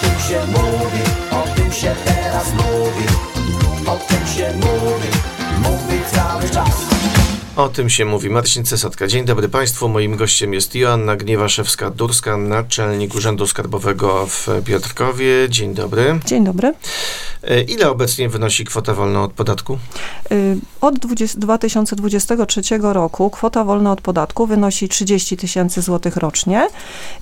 tym się mówi, o tym się teraz mówi, o tym się mówi, mówi cały czas. O tym się mówi. Marcin Cesatka. Dzień dobry Państwu. Moim gościem jest Joanna Gniewaszewska-Durska, naczelnik Urzędu Skarbowego w Piotrkowie. Dzień dobry. Dzień dobry. E, Ile obecnie wynosi kwota wolna od podatku? Y, Od 20, 2023 roku kwota wolna od podatku wynosi 30 tysięcy złotych rocznie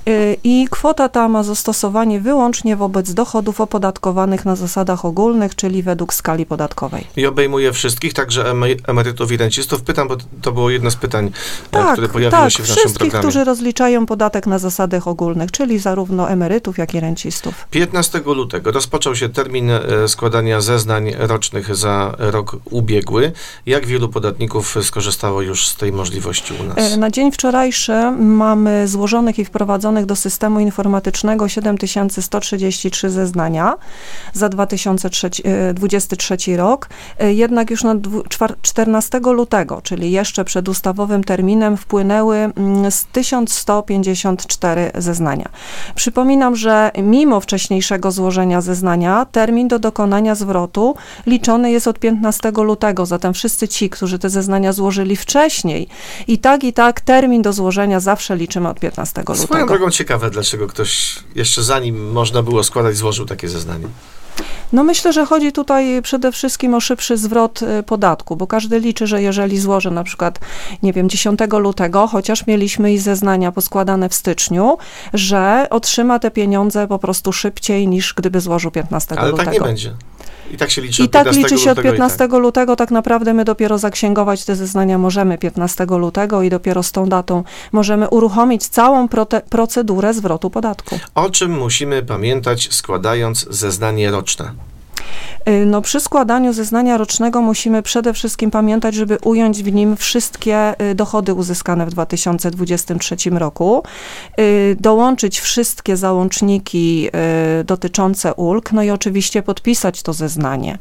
y, i kwota ta ma zastosowanie wyłącznie wobec dochodów opodatkowanych na zasadach ogólnych, czyli według skali podatkowej. I obejmuje wszystkich, także emerytów i rencistów. Pytam, bo to było jedno z pytań, e, Tak, które pojawiły tak, się w naszym wszystkich, programie. którzy rozliczają podatek na zasadach ogólnych, czyli zarówno emerytów, jak i rencistów. 15 lutego rozpoczął się termin e, składania zeznań rocznych za rok ubiegły. Jak wielu podatników skorzystało już z tej możliwości u nas? E, Na dzień wczorajszy mamy złożonych i wprowadzonych do systemu informatycznego 7133 zeznania za 2023 rok. Jednak już na dwu- czwar- 14 lutego, czyli jeszcze przed ustawowym terminem, wpłynęły mm, z 1154 zeznania. Przypominam, że mimo wcześniejszego złożenia zeznania, termin do dokonania zwrotu liczony jest od 15 lutego, zatem wszyscy ci, którzy te zeznania złożyli wcześniej, i tak, i tak termin do złożenia zawsze liczymy od 15 Swoją lutego. drogą ciekawe, dlaczego ktoś jeszcze zanim można było składać, złożył takie zeznanie. No myślę, że chodzi tutaj przede wszystkim o szybszy zwrot y, podatku, bo każdy liczy, że jeżeli złoży na przykład, nie wiem, 10 lutego, chociaż mieliśmy i zeznania poskładane w styczniu, że otrzyma te pieniądze po prostu szybciej niż gdyby złożył 15 Ale lutego. tak nie będzie. I tak się liczy I od tak 15 liczy się od lutego i 15 tak. lutego, tak naprawdę my dopiero zaksięgować te zeznania możemy 15 lutego i dopiero z tą datą możemy uruchomić całą procedurę zwrotu podatku. O czym musimy pamiętać składając zeznanie roczne? Y, No, przy składaniu zeznania rocznego musimy przede wszystkim pamiętać, żeby ująć w nim wszystkie y, dochody uzyskane w 2023 roku, y, dołączyć wszystkie załączniki dotyczące ulg, no i oczywiście podpisać to zeznanie.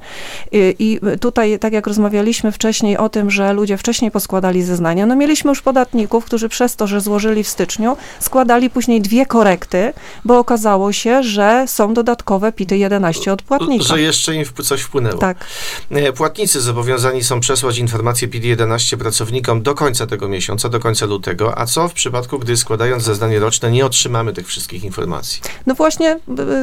I tutaj, tak jak rozmawialiśmy wcześniej o tym, że ludzie wcześniej poskładali zeznania, no mieliśmy już podatników, którzy przez to, że złożyli w styczniu, składali później dwie korekty, bo okazało się, że są dodatkowe PIT 11 od płatnika. Że jeszcze im coś wpłynęło. Tak. E, Płatnicy zobowiązani są przesłać informacje PID-11 pracownikom do końca tego miesiąca, do końca lutego, a co w przypadku, gdy składając zeznanie roczne nie otrzymamy tych wszystkich informacji? No właśnie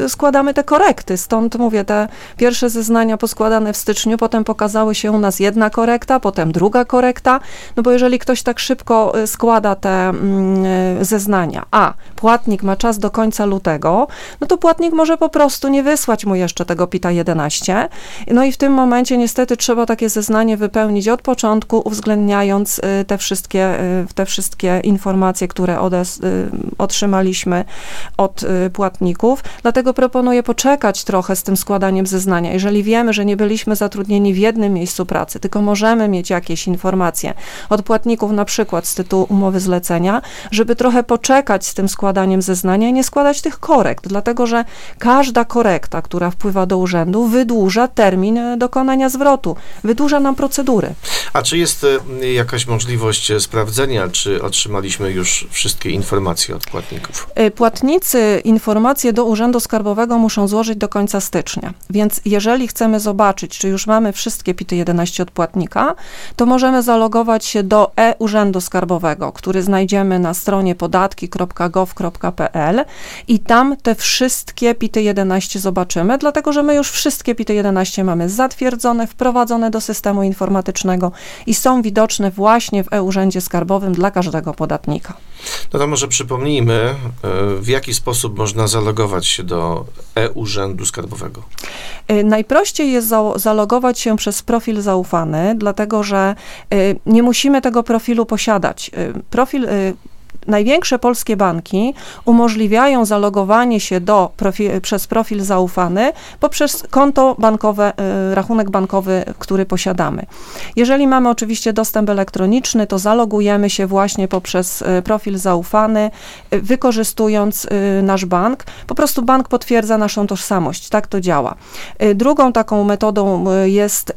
składamy te korekty, stąd mówię, te pierwsze zeznania poskładane w styczniu, potem pokazały się u nas jedna korekta, potem druga korekta, no bo jeżeli ktoś tak szybko y, składa te mm, y, zeznania, a płatnik ma czas do końca lutego, no to płatnik może po prostu nie wysłać mu jeszcze tego PITA 11, no i w tym momencie niestety trzeba takie zeznanie wypełnić od początku, uwzględniając y, te wszystkie, y, te wszystkie informacje, które odes, y, otrzymaliśmy od płatników. Dlatego proponuję poczekać trochę z tym składaniem zeznania. Jeżeli wiemy, że nie byliśmy zatrudnieni w jednym miejscu pracy, tylko możemy mieć jakieś informacje od płatników, na przykład z tytułu umowy zlecenia, żeby trochę poczekać z tym składaniem zeznania i nie składać tych korekt, dlatego że każda korekta, która wpływa do urzędu, wydłuża termin y, dokonania zwrotu, wydłuża nam procedury. A czy jest e, jakaś możliwość e, sprawdzenia, czy otrzymaliśmy już wszystkie informacje od płatników? Płatnicy informacje do Urzędu Skarbowego muszą złożyć do końca stycznia. Więc jeżeli chcemy zobaczyć, czy już mamy wszystkie PIT 11 od płatnika, to możemy zalogować się do e-Urzędu Skarbowego, który znajdziemy na stronie podatki.gov.pl i tam te wszystkie PIT 11 zobaczymy, dlatego że my już wszystkie PIT 11 mamy zatwierdzone, wprowadzone do systemu informatycznego i są widoczne właśnie w e-Urzędzie Skarbowym dla każdego podatnika. No to może przypomnijmy, e, w jaki sposób można zalogować się do e-Urzędu Skarbowego. Y, Najprościej jest za- zalogować się przez profil zaufany, dlatego że y, nie musimy tego profilu posiadać. Profil największe polskie banki umożliwiają zalogowanie się do profi- przez profil zaufany poprzez konto bankowe, y, rachunek bankowy, który posiadamy. Jeżeli mamy oczywiście dostęp elektroniczny, to zalogujemy się właśnie poprzez y, profil zaufany, y, wykorzystując nasz bank. Po prostu bank potwierdza naszą tożsamość. Tak to działa. Drugą taką metodą jest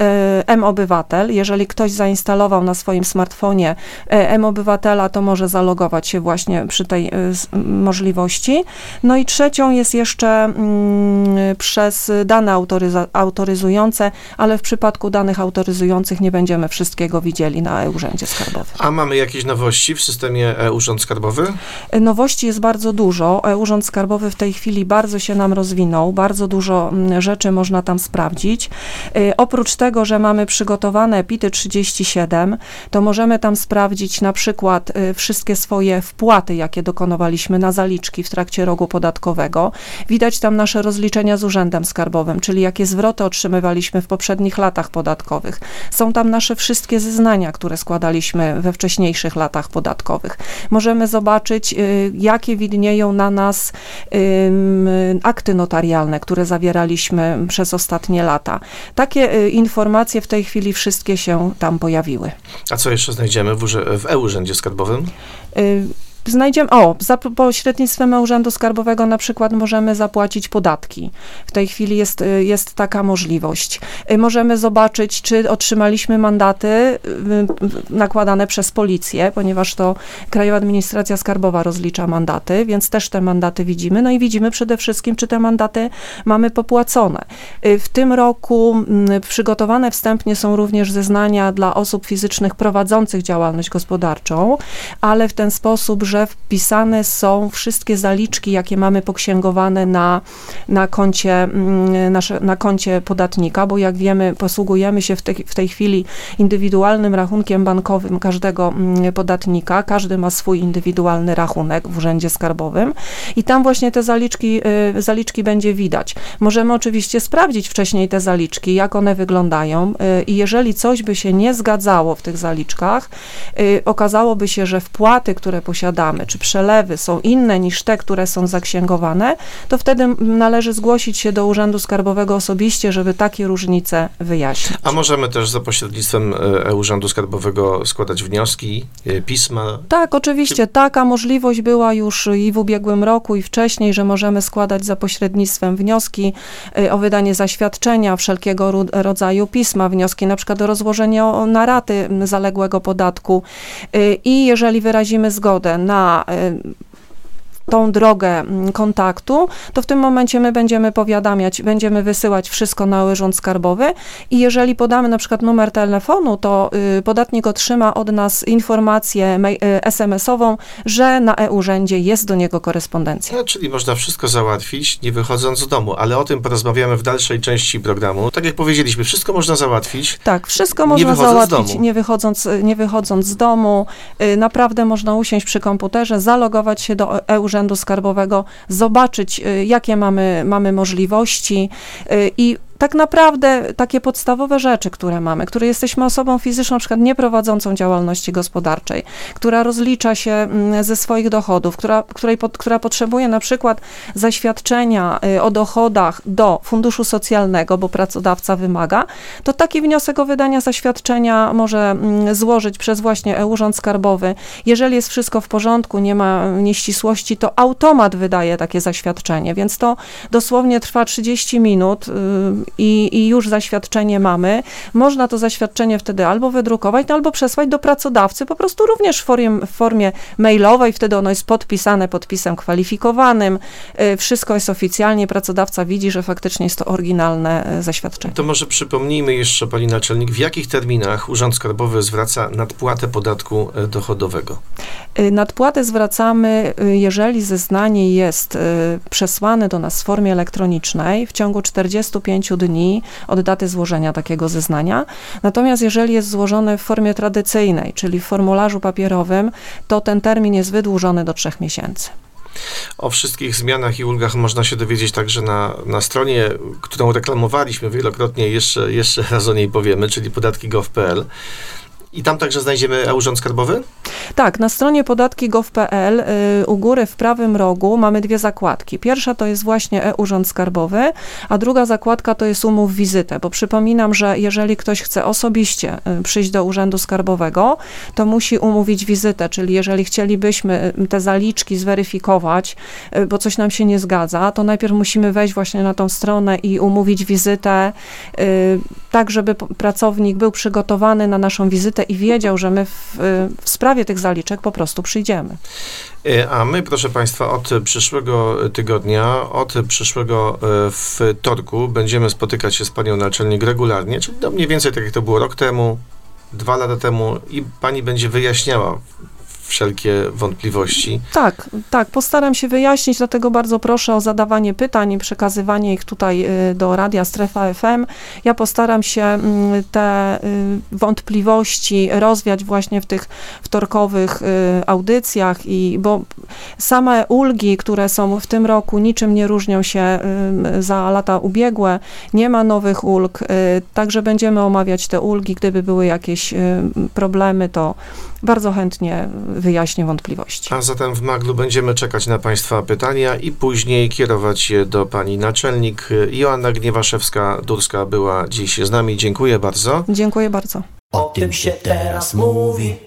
M-Obywatel. Jeżeli ktoś zainstalował na swoim smartfonie M-Obywatela, to może zalogować się się właśnie przy tej y, możliwości. No i trzecią jest jeszcze mm, przez dane autoryza- autoryzujące, ale w przypadku danych autoryzujących nie będziemy wszystkiego widzieli na e-urzędzie skarbowym. A mamy jakieś nowości w systemie e-Urząd Skarbowy? Nowości jest bardzo dużo. E-Urząd Skarbowy w tej chwili bardzo się nam rozwinął, bardzo dużo mm, rzeczy można tam sprawdzić. Y, Oprócz tego, że mamy przygotowane PIT-y 37, to możemy tam sprawdzić na przykład y, wszystkie swoje wpłaty, jakie dokonywaliśmy na zaliczki w trakcie rogu podatkowego. Widać tam nasze rozliczenia z Urzędem Skarbowym, czyli jakie zwroty otrzymywaliśmy w poprzednich latach podatkowych. Są tam nasze wszystkie zeznania, które składaliśmy we wcześniejszych latach podatkowych. Możemy zobaczyć, y, jakie widnieją na nas akty notarialne, które zawieraliśmy przez ostatnie lata. Takie y, informacje w tej chwili wszystkie się tam pojawiły. A co jeszcze znajdziemy w, w e-Urzędzie Skarbowym? Znajdziemy, o, za pośrednictwem Urzędu Skarbowego na przykład możemy zapłacić podatki. W tej chwili jest, y, jest taka możliwość. Y, Możemy zobaczyć, czy otrzymaliśmy mandaty y, nakładane przez policję, ponieważ to Krajowa Administracja Skarbowa rozlicza mandaty, więc też te mandaty widzimy. No i widzimy przede wszystkim, czy te mandaty mamy popłacone. W tym roku mm, przygotowane wstępnie są również zeznania dla osób fizycznych prowadzących działalność gospodarczą, ale w ten sposób, że wpisane są wszystkie zaliczki, jakie mamy poksięgowane na, na, koncie, mm, nasze, na koncie podatnika, bo jak wiemy, posługujemy się w tej, w tej chwili indywidualnym rachunkiem bankowym każdego mm, podatnika. Każdy ma swój indywidualny rachunek w Urzędzie Skarbowym i tam właśnie te zaliczki, y, zaliczki będzie widać. Możemy oczywiście sprawdzić wcześniej te zaliczki, jak one wyglądają y, i jeżeli coś by się nie zgadzało w tych zaliczkach, y, okazałoby się, że wpłaty, które posiadamy, czy przelewy są inne niż te, które są zaksięgowane, to wtedy należy zgłosić się do Urzędu Skarbowego osobiście, żeby takie różnice wyjaśnić. A możemy też za pośrednictwem e, e-Urzędu Skarbowego składać wnioski, e, pisma. Tak, oczywiście. Taka możliwość była już i w ubiegłym roku, i wcześniej, że możemy składać za pośrednictwem wnioski y, o wydanie zaświadczenia, wszelkiego rodzaju pisma, wnioski na przykład o rozłożenie o- na raty m, zaległego podatku. I jeżeli wyrazimy zgodę na kā eh, tą drogę mm, kontaktu, to w tym momencie my będziemy powiadamiać, będziemy wysyłać wszystko na urząd skarbowy i jeżeli podamy na przykład numer telefonu, to y, podatnik otrzyma od nas informację y, SMS-ową, że na e-urzędzie jest do niego korespondencja. No, czyli można wszystko załatwić, nie wychodząc z domu, ale o tym porozmawiamy w dalszej części programu. Tak jak powiedzieliśmy, wszystko można załatwić. Tak, wszystko można załatwić nie wychodząc, nie wychodząc z domu. Y, Naprawdę można usiąść przy komputerze, zalogować się do e-urzędu skarbowego, zobaczyć, y, jakie mamy, mamy możliwości y, i tak naprawdę takie podstawowe rzeczy, które mamy, które jesteśmy osobą fizyczną, na przykład nieprowadzącą działalności gospodarczej, która rozlicza się mm, ze swoich dochodów, która, której, która potrzebuje na przykład zaświadczenia y, o dochodach do funduszu socjalnego, bo pracodawca wymaga, to taki wniosek o wydanie zaświadczenia może mm, złożyć przez właśnie e-Urząd Skarbowy. Jeżeli jest wszystko w porządku, nie ma nieścisłości, to automat wydaje takie zaświadczenie, więc to dosłownie trwa 30 minut y, i, i już zaświadczenie mamy. Można to zaświadczenie wtedy albo wydrukować, no, albo przesłać do pracodawcy, po prostu również w formie, w formie mailowej, wtedy ono jest podpisane podpisem kwalifikowanym, y, wszystko jest oficjalnie, pracodawca widzi, że faktycznie jest to oryginalne y, zaświadczenie. To może przypomnijmy jeszcze, pani naczelnik, w jakich terminach Urząd Skarbowy zwraca nadpłatę podatku e, dochodowego? Y, Nadpłatę zwracamy, jeżeli zeznanie jest przesłane do nas w formie elektronicznej w ciągu 45 dni od daty złożenia takiego zeznania. Natomiast jeżeli jest złożone w formie tradycyjnej, czyli w formularzu papierowym, to ten termin jest wydłużony do trzech miesięcy. O wszystkich zmianach i ulgach można się dowiedzieć także na, na stronie, którą reklamowaliśmy wielokrotnie, jeszcze, jeszcze raz o niej powiemy, czyli podatki.gov.pl. I tam także znajdziemy e-Urząd Skarbowy? Tak, na stronie podatki.gov.pl y, u góry w prawym rogu mamy dwie zakładki. Pierwsza to jest właśnie e-Urząd Skarbowy, a druga zakładka to jest umów wizytę, bo przypominam, że jeżeli ktoś chce osobiście y, przyjść do Urzędu Skarbowego, to musi umówić wizytę, czyli jeżeli chcielibyśmy y, te zaliczki zweryfikować, bo coś nam się nie zgadza, to najpierw musimy wejść właśnie na tą stronę i umówić wizytę, tak żeby pracownik był przygotowany na naszą wizytę i wiedział, że my w, y, w sprawie tych zaliczek po prostu przyjdziemy. E, A my, proszę Państwa, od przyszłego tygodnia, od przyszłego e, wtorku będziemy spotykać się z Panią Naczelnik regularnie, czyli no mniej więcej tak jak to było rok temu, dwa lata temu i Pani będzie wyjaśniała wszelkie wątpliwości. Tak, tak, postaram się wyjaśnić, dlatego bardzo proszę o zadawanie pytań i przekazywanie ich tutaj y, do Radia Strefa FM. Ja postaram się mm, te y, wątpliwości rozwiać właśnie w tych wtorkowych y, audycjach i bo same ulgi, które są w tym roku niczym nie różnią się za lata ubiegłe, nie ma nowych ulg, także będziemy omawiać te ulgi, gdyby były jakieś problemy, to bardzo chętnie wyjaśnię wątpliwości. A zatem w Maglu będziemy czekać na Państwa pytania i później kierować je do Pani Naczelnik. Joanna Gniewaszewska-Durska była dziś z nami. Dziękuję bardzo. Dziękuję bardzo. O tym się teraz mówi